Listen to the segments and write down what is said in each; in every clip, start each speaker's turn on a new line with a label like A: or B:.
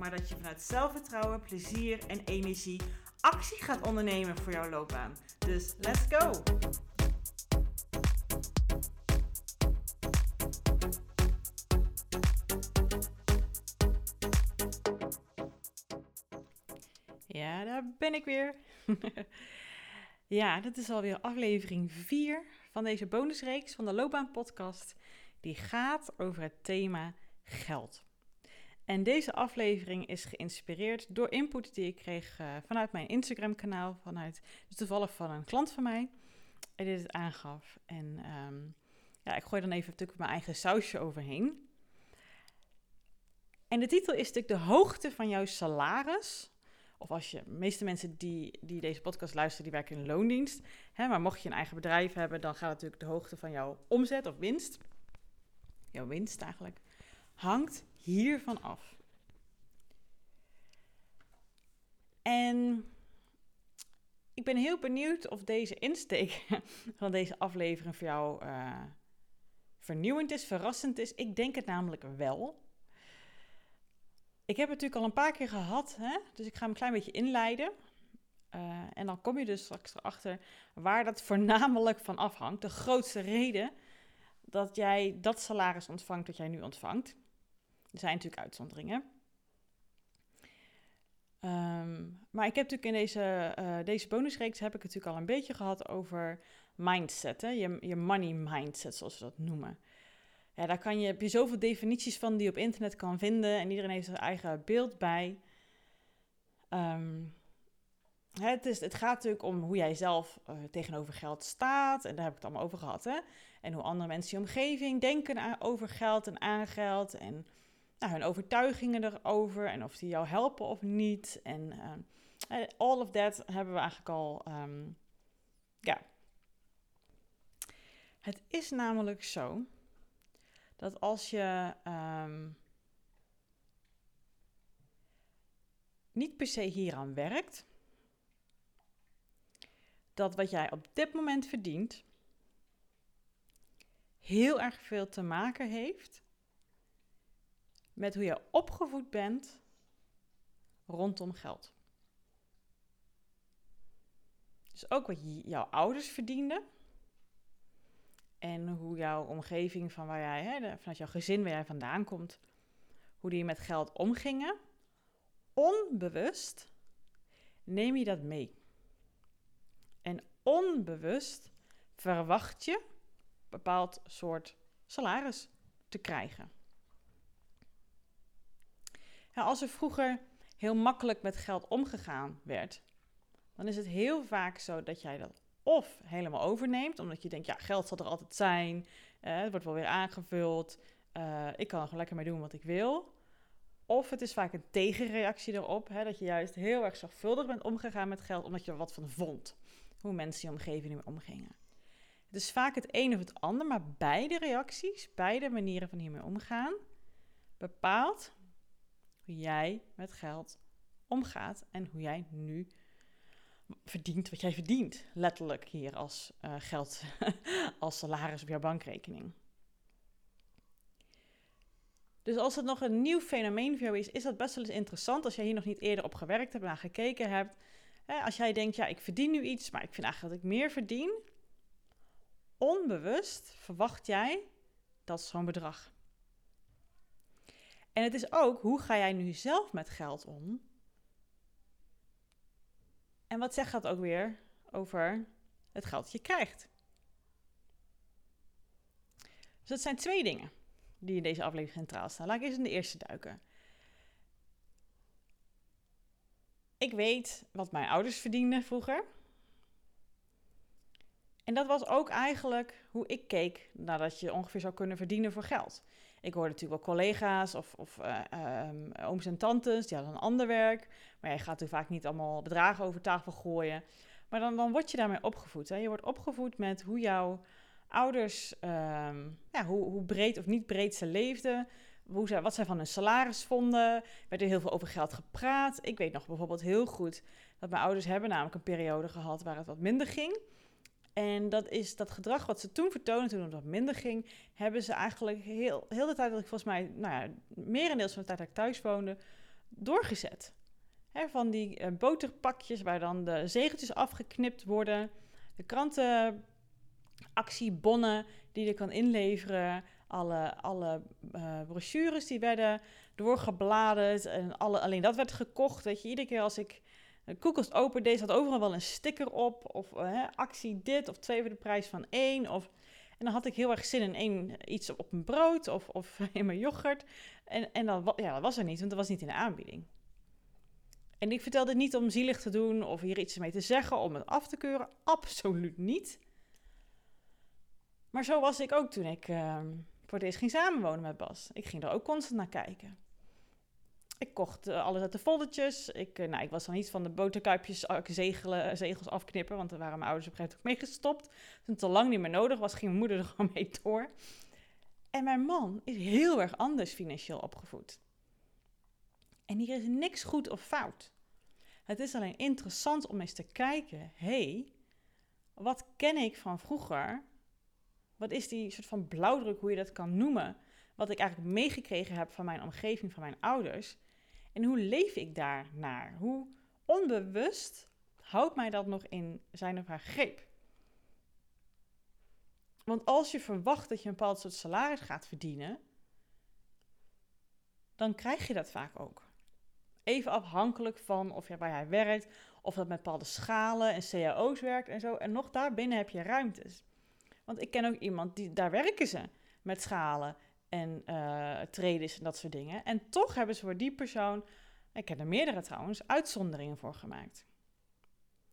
A: maar dat je vanuit zelfvertrouwen, plezier en energie actie gaat ondernemen voor jouw loopbaan. Dus let's go! Ja, daar ben ik weer. ja, dit is alweer aflevering 4 van deze bonusreeks van de Loopbaan Podcast. Die gaat over het thema geld. En deze aflevering is geïnspireerd door input die ik kreeg uh, vanuit mijn Instagram-kanaal, vanuit toevallig van een klant van mij, die dit aangaf. En um, ja, ik gooi dan even natuurlijk mijn eigen sausje overheen. En de titel is natuurlijk de hoogte van jouw salaris of als je, de meeste mensen die, die deze podcast luisteren, die werken in loondienst. Hè, maar mocht je een eigen bedrijf hebben, dan gaat natuurlijk de hoogte van jouw omzet of winst, jouw winst eigenlijk, hangt hiervan af. En ik ben heel benieuwd of deze insteek van deze aflevering voor jou uh, vernieuwend is, verrassend is. Ik denk het namelijk wel. Ik heb het natuurlijk al een paar keer gehad, hè? dus ik ga hem een klein beetje inleiden. Uh, en dan kom je dus straks erachter waar dat voornamelijk van afhangt. De grootste reden dat jij dat salaris ontvangt dat jij nu ontvangt. Er zijn natuurlijk uitzonderingen. Um, maar ik heb natuurlijk in deze, uh, deze bonusreeks heb ik het natuurlijk al een beetje gehad over mindset. Hè? Je, je money mindset, zoals we dat noemen ja, daar kan je, heb je zoveel definities van die je op internet kan vinden. En iedereen heeft zijn eigen beeld bij. Um, het, is, het gaat natuurlijk om hoe jij zelf uh, tegenover geld staat. En daar heb ik het allemaal over gehad. Hè? En hoe andere mensen je omgeving denken over geld en aan geld. En nou, hun overtuigingen erover. En of die jou helpen of niet. En uh, all of that hebben we eigenlijk al. Um, ja. Het is namelijk zo dat als je um, niet per se hieraan werkt, dat wat jij op dit moment verdient heel erg veel te maken heeft met hoe je opgevoed bent rondom geld. Dus ook wat jouw ouders verdienden en hoe jouw omgeving van waar jij, hè, vanuit jouw gezin waar jij vandaan komt, hoe die met geld omgingen, onbewust neem je dat mee. En onbewust verwacht je een bepaald soort salaris te krijgen. Als er vroeger heel makkelijk met geld omgegaan werd, dan is het heel vaak zo dat jij dat of helemaal overneemt, omdat je denkt, ja, geld zal er altijd zijn, uh, het wordt wel weer aangevuld, uh, ik kan er gewoon lekker mee doen wat ik wil. Of het is vaak een tegenreactie erop, hè, dat je juist heel erg zorgvuldig bent omgegaan met geld, omdat je er wat van vond, hoe mensen in je omgeving ermee omgingen. Het is vaak het een of het ander, maar beide reacties, beide manieren van hiermee omgaan, bepaalt hoe jij met geld omgaat en hoe jij nu verdient wat jij verdient. Letterlijk hier als uh, geld, als salaris op jouw bankrekening. Dus als het nog een nieuw fenomeen voor jou is, is dat best wel eens interessant als jij hier nog niet eerder op gewerkt hebt, naar gekeken hebt. Als jij denkt, ja, ik verdien nu iets, maar ik vind eigenlijk dat ik meer verdien. Onbewust verwacht jij dat zo'n bedrag. En het is ook, hoe ga jij nu zelf met geld om? En wat zegt dat ook weer over het geld dat je krijgt? Dus dat zijn twee dingen die in deze aflevering centraal staan. Laat ik eens in de eerste duiken. Ik weet wat mijn ouders verdienden vroeger. En dat was ook eigenlijk hoe ik keek nadat je ongeveer zou kunnen verdienen voor geld. Ik hoorde natuurlijk wel collega's of, of uh, um, ooms en tantes, die hadden een ander werk. Maar je gaat natuurlijk vaak niet allemaal bedragen over tafel gooien. Maar dan, dan word je daarmee opgevoed. Hè? Je wordt opgevoed met hoe jouw ouders, um, ja, hoe, hoe breed of niet breed ze leefden. Hoe zij, wat zij van hun salaris vonden. Er werd er heel veel over geld gepraat. Ik weet nog bijvoorbeeld heel goed dat mijn ouders hebben namelijk een periode gehad waar het wat minder ging. En dat is dat gedrag wat ze toen vertoonden, toen het wat minder ging, hebben ze eigenlijk heel, heel de tijd dat ik volgens mij, nou ja, merendeels van de tijd dat ik thuis woonde, doorgezet. van die uh, boterpakjes waar dan de zegeltjes afgeknipt worden, de krantenactiebonnen die je kan inleveren, alle, alle uh, brochures die werden doorgebladerd en alle, alleen dat werd gekocht. Weet je, iedere keer als ik de koelkast open deze had overal wel een sticker op. Of uh, actie dit, of twee voor de prijs van één. Of, en dan had ik heel erg zin in één, iets op mijn brood of, of in mijn yoghurt. En, en dat, ja, dat was er niet, want dat was niet in de aanbieding. En ik vertelde niet om zielig te doen of hier iets mee te zeggen, om het af te keuren. Absoluut niet. Maar zo was ik ook toen ik uh, voor het ging samenwonen met Bas. Ik ging er ook constant naar kijken. Ik kocht uh, alles uit de foldertjes. Ik, uh, nou, ik was dan niet van de boterkuipjes zegelen, zegels afknippen, want daar waren mijn ouders op een moment mee gestopt. Toen het al lang niet meer nodig was, ging mijn moeder er gewoon mee door. En mijn man is heel erg anders financieel opgevoed. En hier is niks goed of fout. Het is alleen interessant om eens te kijken, hey, wat ken ik van vroeger? Wat is die soort van blauwdruk, hoe je dat kan noemen? Wat ik eigenlijk meegekregen heb van mijn omgeving, van mijn ouders. En hoe leef ik daar naar? Hoe onbewust houdt mij dat nog in zijn of haar greep? Want als je verwacht dat je een bepaald soort salaris gaat verdienen, dan krijg je dat vaak ook. Even afhankelijk van of je waar jij werkt, of dat met bepaalde schalen en cao's werkt en zo. En nog daarbinnen heb je ruimtes. Want ik ken ook iemand die daar werken ze met schalen en uh, traders en dat soort dingen. En toch hebben ze voor die persoon, ik heb er meerdere trouwens, uitzonderingen voor gemaakt.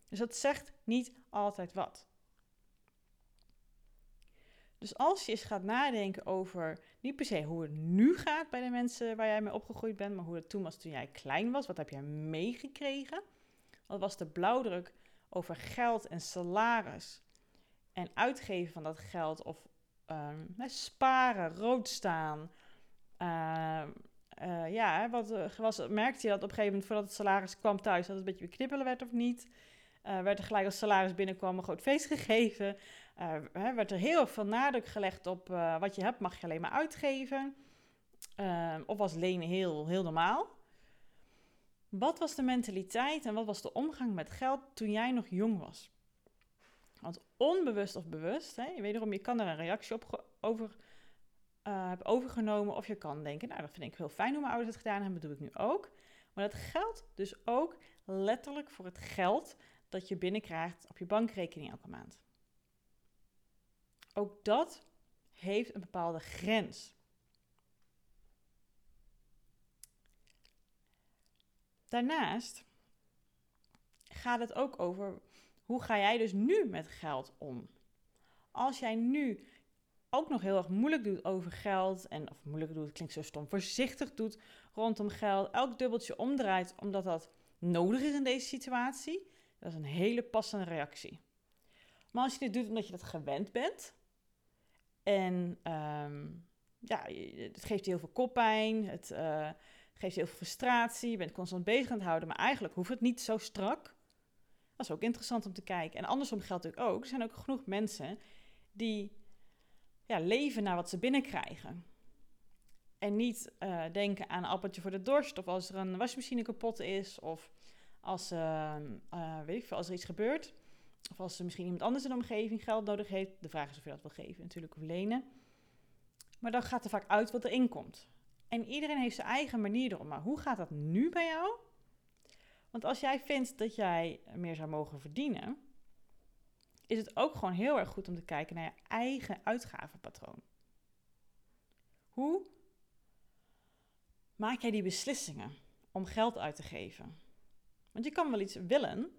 A: Dus dat zegt niet altijd wat. Dus als je eens gaat nadenken over niet per se hoe het nu gaat bij de mensen waar jij mee opgegroeid bent, maar hoe het toen was toen jij klein was, wat heb jij meegekregen? Wat was de blauwdruk over geld en salaris en uitgeven van dat geld of um, sparen, rood staan. Uh, uh, ja, wat uh, was, merkte je dat op een gegeven moment voordat het salaris kwam thuis, dat het een beetje beknippelen werd of niet? Uh, werd er gelijk als salaris binnenkwam een groot feest gegeven. Werd er heel veel nadruk gelegd op wat je hebt, mag je alleen maar uitgeven. Ehm, of was lenen heel, heel normaal? Wat was de mentaliteit en wat was de omgang met geld toen jij nog jong was? Want onbewust of bewust, hè, wederom, je kan er een reactie op over uh, hebben overgenomen. Of je kan denken, nou dat vind ik heel fijn hoe mijn ouders het gedaan hebben, dat doe ik nu ook. Maar dat geldt dus ook letterlijk voor het geld dat je binnenkrijgt op je bankrekening elke maand. Ook dat heeft een bepaalde grens. Daarnaast gaat het ook over hoe ga jij dus nu met geld om? Als jij nu ook nog heel erg moeilijk doet over geld, en of moeilijk doet, klinkt zo stom, voorzichtig doet rondom geld, elk dubbeltje omdraait omdat dat nodig is in deze situatie, dat is een hele passende reactie. Maar als je dit doet omdat je dat gewend bent, en um, ja, het geeft je heel veel koppijn, het uh, geeft je heel veel frustratie, je bent constant bezig aan het houden, maar eigenlijk hoeft het niet zo strak. Dat is ook interessant om te kijken. En andersom geldt natuurlijk ook, er zijn ook genoeg mensen die ja, leven naar wat ze binnenkrijgen. En niet uh, denken aan een appeltje voor de dorst, of als er een wasmachine kapot is, of als, uh, uh, weet ik veel, als er iets gebeurt. Of als er misschien iemand anders in de omgeving geld nodig heeft. De vraag is of je dat wil geven, natuurlijk, of lenen. Maar dan gaat er vaak uit wat erin komt. En iedereen heeft zijn eigen manier erom. Maar hoe gaat dat nu bij jou? Want als jij vindt dat jij meer zou mogen verdienen, is het ook gewoon heel erg goed om te kijken naar je eigen uitgavenpatroon. Hoe maak jij die beslissingen om geld uit te geven? Want je kan wel iets willen,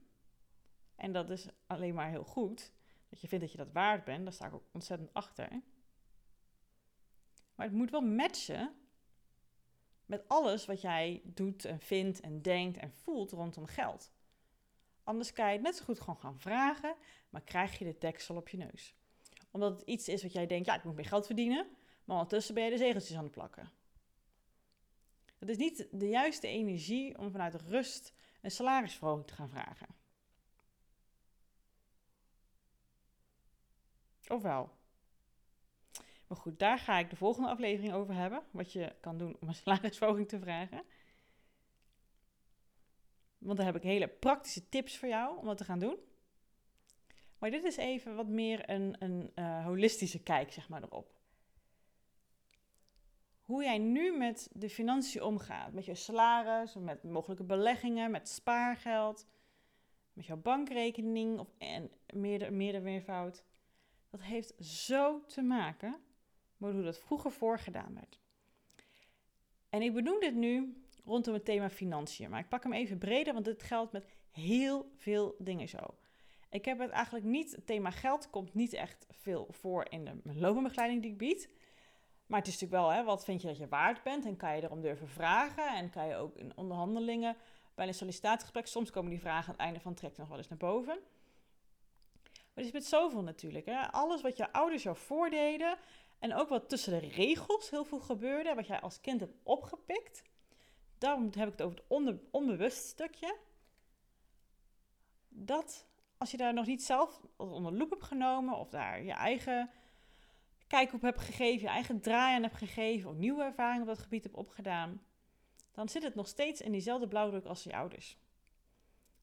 A: en dat is alleen maar heel goed. Dat je vindt dat je dat waard bent, daar sta ik ook ontzettend achter. Maar het moet wel matchen met alles wat jij doet en vindt en denkt en voelt rondom geld. Anders kan je het net zo goed gewoon gaan vragen, maar krijg je de deksel op je neus. Omdat het iets is wat jij denkt, ja, ik moet meer geld verdienen, maar ondertussen ben je de zegeltjes aan het plakken. Het is niet de juiste energie om vanuit rust een salarisverhoging te gaan vragen. Of wel? Maar goed, daar ga ik de volgende aflevering over hebben. Wat je kan doen om een salarisverhoging te vragen. Want daar heb ik hele praktische tips voor jou om dat te gaan doen. Maar dit is even wat meer een, een uh, holistische kijk, zeg maar, erop. Hoe jij nu met de financiën omgaat. Met je salaris, met mogelijke beleggingen, met spaargeld, met jouw bankrekening of, en meerder, meerder meervoud. Dat heeft zo te maken met hoe dat vroeger voorgedaan werd. En ik benoem dit nu rondom het thema financiën. Maar ik pak hem even breder, want dit geldt met heel veel dingen zo. Ik heb het eigenlijk niet, het thema geld komt niet echt veel voor in de loopbaanbegeleiding die ik bied. Maar het is natuurlijk wel, hè, wat vind je dat je waard bent en kan je erom durven vragen. En kan je ook in onderhandelingen bij een sollicitatiegesprek, soms komen die vragen aan het einde van het nog wel eens naar boven. Maar het is met zoveel natuurlijk. Hè. Alles wat je ouders jou voordeden en ook wat tussen de regels heel veel gebeurde, wat jij als kind hebt opgepikt. Daarom heb ik het over het onbewust stukje. Dat als je daar nog niet zelf onder loep hebt genomen of daar je eigen kijk op hebt gegeven, je eigen draai aan hebt gegeven of nieuwe ervaringen op dat gebied hebt opgedaan, dan zit het nog steeds in diezelfde blauwdruk als je ouders.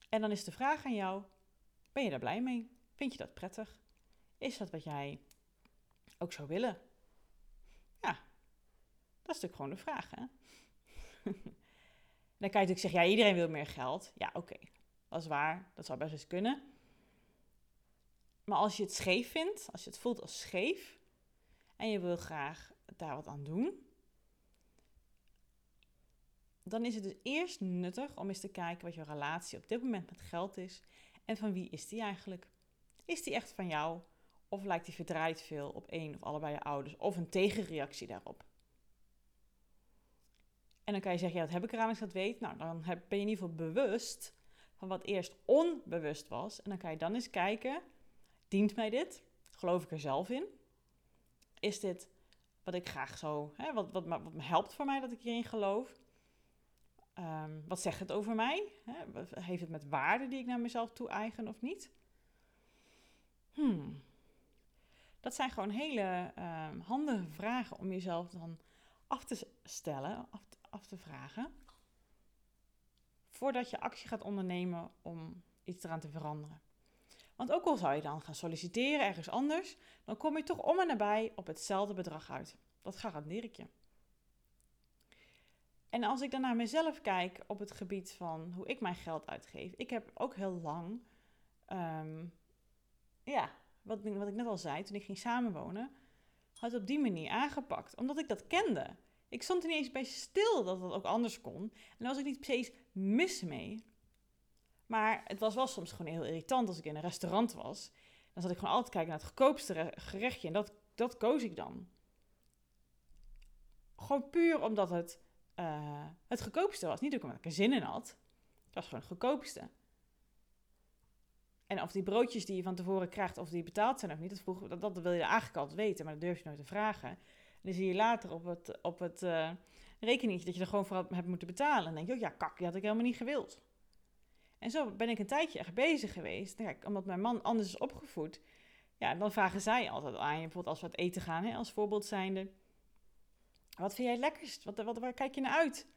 A: En dan is de vraag aan jou: ben je daar blij mee? Vind je dat prettig? Is dat wat jij ook zou willen? Ja, dat is natuurlijk gewoon de vraag. Hè? dan kan je natuurlijk zeggen: ja, iedereen wil meer geld. Ja, oké, dat is waar, dat zou best eens kunnen. Maar als je het scheef vindt, als je het voelt als scheef en je wil graag daar wat aan doen, dan is het dus eerst nuttig om eens te kijken wat je relatie op dit moment met geld is en van wie is die eigenlijk. Is die echt van jou of lijkt die verdraaid veel op één of allebei je ouders of een tegenreactie daarop? En dan kan je zeggen, ja, dat heb ik eraan als ik dat weet. Nou, dan ben je in ieder geval bewust van wat eerst onbewust was. En dan kan je dan eens kijken, dient mij dit? Geloof ik er zelf in? Is dit wat ik graag zo, hè, wat, wat, wat, me helpt voor mij dat ik hierin geloof? Um, wat zegt het over mij? Heeft het met waarden die ik naar mezelf toe-eigen of niet? Hmm. Dat zijn gewoon hele um, handige vragen om jezelf dan af te stellen, af te, af te vragen. Voordat je actie gaat ondernemen om iets eraan te veranderen. Want ook al zou je dan gaan solliciteren ergens anders, dan kom je toch om en nabij op hetzelfde bedrag uit. Dat garandeer ik je. En als ik dan naar mezelf kijk op het gebied van hoe ik mijn geld uitgeef. Ik heb ook heel lang, um, ja, wat, wat ik net al zei, toen ik ging samenwonen, had het op die manier aangepakt. Omdat ik dat kende. Ik stond er niet eens bij stil dat dat ook anders kon. En daar was ik niet precies mis mee. Maar het was wel soms gewoon heel irritant als ik in een restaurant was. Dan zat ik gewoon altijd kijken naar het goedkoopste gerechtje. En dat, dat koos ik dan. Gewoon puur omdat het uh, het goedkoopste was. Niet omdat ik er zin in had. Het was gewoon het goedkoopste. En of die broodjes die je van tevoren krijgt, of die betaald zijn of niet, dat, vroeg, dat, wil je eigenlijk altijd weten, maar dat durf je nooit te vragen. En dan zie je later op het, op het uh, rekeningetje dat je er gewoon voor hebt moeten betalen. En dan denk je, oh ja, kak, die had ik helemaal niet gewild. En zo ben ik een tijdje echt bezig geweest. Kijk, omdat mijn man anders is opgevoed. Ja, dan vragen zij altijd aan je, bijvoorbeeld als we het eten gaan, hè, als voorbeeld zijnde. Wat vind jij het lekkerst? Wat, waar kijk je naar uit?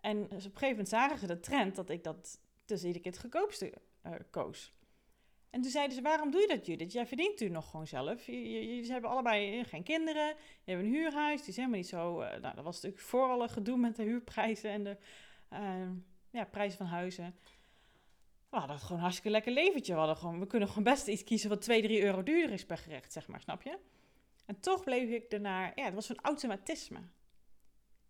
A: En dus op een gegeven moment zagen ze de trend dat ik dat tussen iedere keer het goedkoopste uh, koos. En toen zeiden ze, waarom doe je dat Judith? Jij verdient u nog gewoon zelf. Jullie hebben allebei geen kinderen, je hebt een huurhuis. Die is helemaal niet zo... Uh, nou, dat was natuurlijk voor alle gedoe met de huurprijzen en de uh, ja, prijzen van huizen we hadden gewoon een hartstikke lekker leventje. We, hadden gewoon, we kunnen gewoon best iets kiezen wat 2, 3 euro duurder is per gerecht, zeg maar, snap je? En toch bleef ik ernaar, ja, het was zo'n automatisme.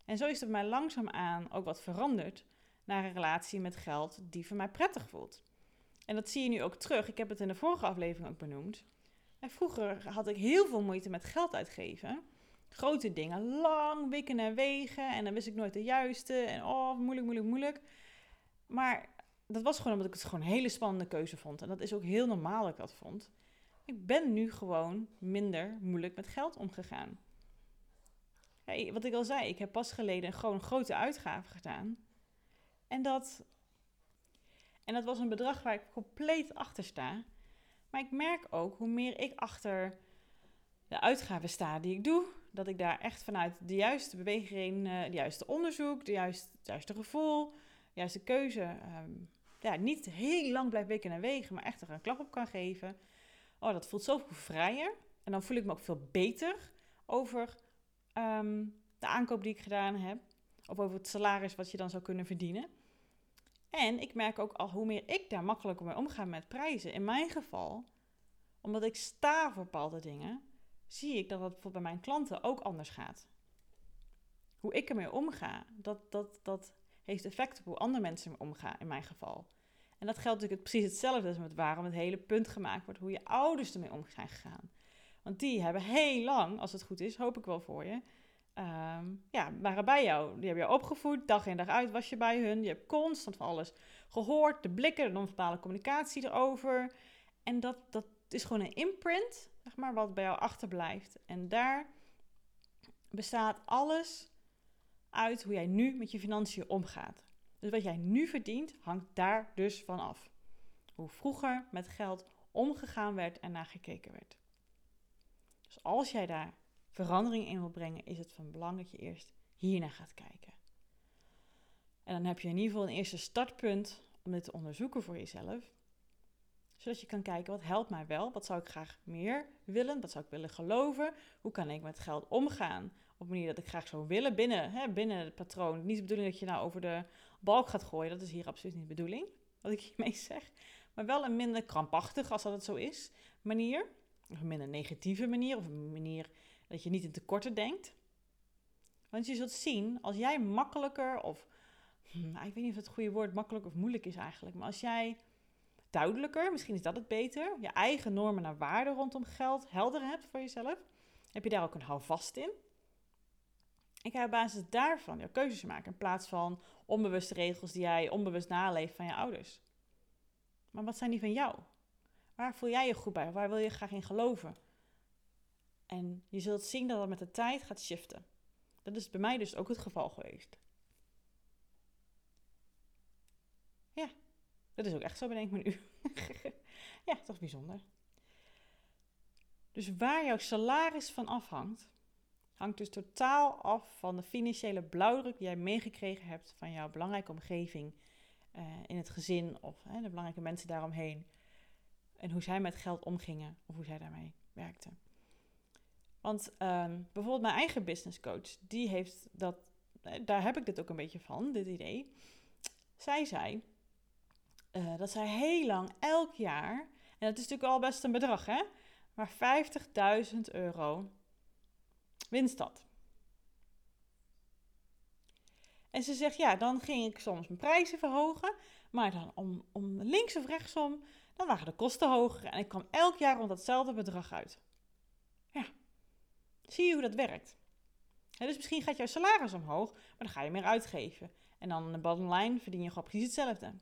A: En zo is het mij langzaamaan ook wat veranderd naar een relatie met geld die voor mij prettig voelt. En dat zie je nu ook terug. Ik heb het in de vorige aflevering ook benoemd. En vroeger had ik heel veel moeite met geld uitgeven. Grote dingen, lang wikken en wegen. En dan wist ik nooit de juiste. En oh, moeilijk, moeilijk, moeilijk. Maar dat was gewoon omdat ik het gewoon een hele spannende keuze vond. En dat is ook heel normaal dat ik dat vond. Ik ben nu gewoon minder moeilijk met geld omgegaan. wat ik al zei, ik heb pas geleden gewoon grote uitgave gedaan. En dat, en dat was een bedrag waar ik compleet achter sta. Maar ik merk ook hoe meer ik achter de uitgaven sta die ik doe, dat ik daar echt vanuit de juiste beweging, uh, de juiste onderzoek, de juiste, het juiste gevoel, de juiste keuze, ehm, ja, niet heel lang blijf wikken en wegen, maar echt er een klap op kan geven. Oh, dat voelt zoveel vrijer. En dan voel ik me ook veel beter over ehm, de aankoop die ik gedaan heb. Of over het salaris wat je dan zou kunnen verdienen. En ik merk ook al hoe meer ik daar makkelijker mee omga met prijzen. In mijn geval, omdat ik sta voor bepaalde dingen, zie ik dat het bijvoorbeeld bij mijn klanten ook anders gaat. Hoe ik ermee omga, dat, dat, dat heeft effect op hoe andere mensen ermee omgaan, in mijn geval. En dat geldt natuurlijk precies hetzelfde als met waarom het hele punt gemaakt wordt, hoe je ouders ermee om zijn gegaan. Want die hebben heel lang, als het goed is, hoop ik wel voor je, um, ja, waren bij jou. Die hebben je opgevoed, dag in dag uit was je bij hun. Je hebt constant van alles gehoord, de blikken, de non-verbale communicatie erover. En dat, dat is gewoon een imprint, zeg maar, wat bij jou achterblijft. En daar bestaat alles uit hoe jij nu met je financiën omgaat. Dus wat jij nu verdient, hangt daar dus van af. Hoe vroeger met geld omgegaan werd en naar gekeken werd. Dus als jij daar verandering in wil brengen, is het van belang dat je eerst hiernaar gaat kijken. En dan heb je in ieder geval een eerste startpunt om dit te onderzoeken voor jezelf. Zodat je kan kijken, wat helpt mij wel? Wat zou ik graag meer willen? Wat zou ik willen geloven? Hoe kan ik met geld omgaan? Op een manier dat ik graag zou willen binnen, hè, binnen het patroon. Niet de bedoeling dat je nou over de balk gaat gooien. Dat is hier absoluut niet de bedoeling, wat ik hiermee zeg. Maar wel een minder krampachtig, als dat het zo is, manier. Of een minder negatieve manier. Of een manier dat je niet in tekorten denkt. Want je zult zien, als jij makkelijker of... Hm, ik weet niet of het goede woord makkelijk of moeilijk is eigenlijk. Maar als jij duidelijker, misschien is dat het beter, je eigen normen en waarden rondom geld helder hebt voor jezelf, heb je daar ook een houvast in. Ik ga op basis daarvan jouw keuzes maken in plaats van onbewuste regels die jij onbewust naleeft van je ouders. Maar wat zijn die van jou? Waar voel jij je goed bij? Waar wil je graag in geloven? En je zult zien dat het met de tijd gaat shiften. Dat is bij mij dus ook het geval geweest. Ja, dat is ook echt zo, bedenk me nu. ja, toch bijzonder. Dus waar jouw salaris van afhangt, hangt dus totaal af van de financiële blauwdruk die jij meegekregen hebt van jouw belangrijke omgeving uh, in het gezin of de belangrijke mensen daaromheen. En hoe zij met geld omgingen of hoe zij daarmee werkten. Want um, bijvoorbeeld mijn eigen business coach, die heeft dat, eh, daar heb ik dit ook een beetje van, dit idee. Zij zei uh, dat zij heel lang elk jaar, en dat is natuurlijk al best een bedrag hè, maar 50.000 euro winst had. En ze zegt, ja, dan ging ik soms mijn prijzen verhogen, maar dan om, om links of rechtsom, dan waren de kosten hoger en ik kwam elk jaar rond datzelfde bedrag uit. Zie je hoe dat werkt? dus misschien gaat jouw salaris omhoog, maar dan ga je meer uitgeven. En dan de bottom line verdien je gewoon precies hetzelfde.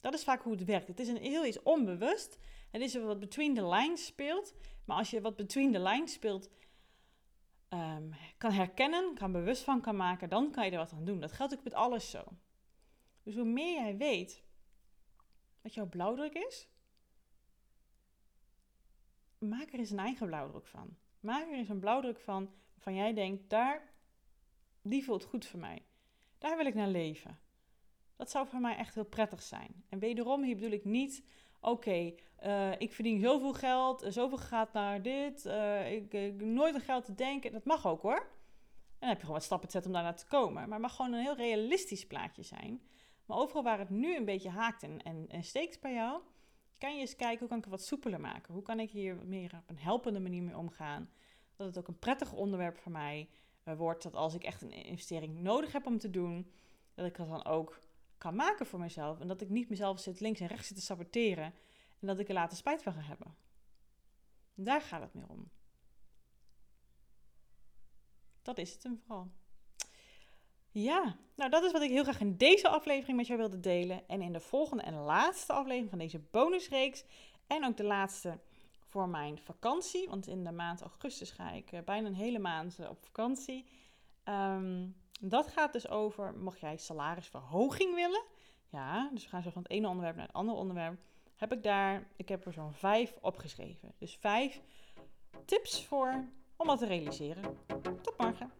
A: Dat is vaak hoe het werkt. Het is een heel iets onbewust. Het is wat between the lines speelt. Maar als je wat between the lines speelt, um, kan herkennen, kan bewust van kan maken, dan kan je er wat aan doen. Dat geldt ook met alles zo. Dus hoe meer jij weet wat jouw blauwdruk is, maak er eens een eigen blauwdruk van. Maak er eens een blauwdruk van waarvan jij denkt, daar, die voelt goed voor mij. Daar wil ik naar leven. Dat zou voor mij echt heel prettig zijn. En wederom, hier bedoel ik niet oké, eh, ik verdien zoveel geld, zoveel gaat naar dit, uh, ik, nooit aan geld te denken. Dat mag ook hoor. En dan heb je gewoon wat stappen te zetten om daar naar te komen. Maar het mag gewoon een heel realistisch plaatje zijn. Maar overal waar het nu een beetje haakt en, en steekt bij jou, kan je eens kijken hoe kan ik het wat soepeler maken? Hoe kan ik hier meer op een helpende manier mee omgaan? Dat het ook een prettig onderwerp voor mij uh, wordt. Dat als ik echt een investering nodig heb om te doen, dat ik dat dan ook kan maken voor mezelf. En dat ik niet mezelf zit links en rechts zit te saboteren. En dat ik er later spijt van ga hebben. Daar gaat het meer om. Dat is het hem vooral. Ja, nou dat is wat ik heel graag in deze aflevering met jou wilde delen. En in de volgende en laatste aflevering van deze bonusreeks. En ook de laatste voor mijn vakantie. Want in de maand augustus ga ik eh, bijna een hele maand eh, op vakantie. Ehm, dat gaat dus over, mocht jij salarisverhoging willen. Ja, dus we gaan zo van het ene onderwerp naar het andere onderwerp. Heb ik daar, ik heb er zo'n vijf opgeschreven. Dus vijf tips voor om dat te realiseren. Tot morgen.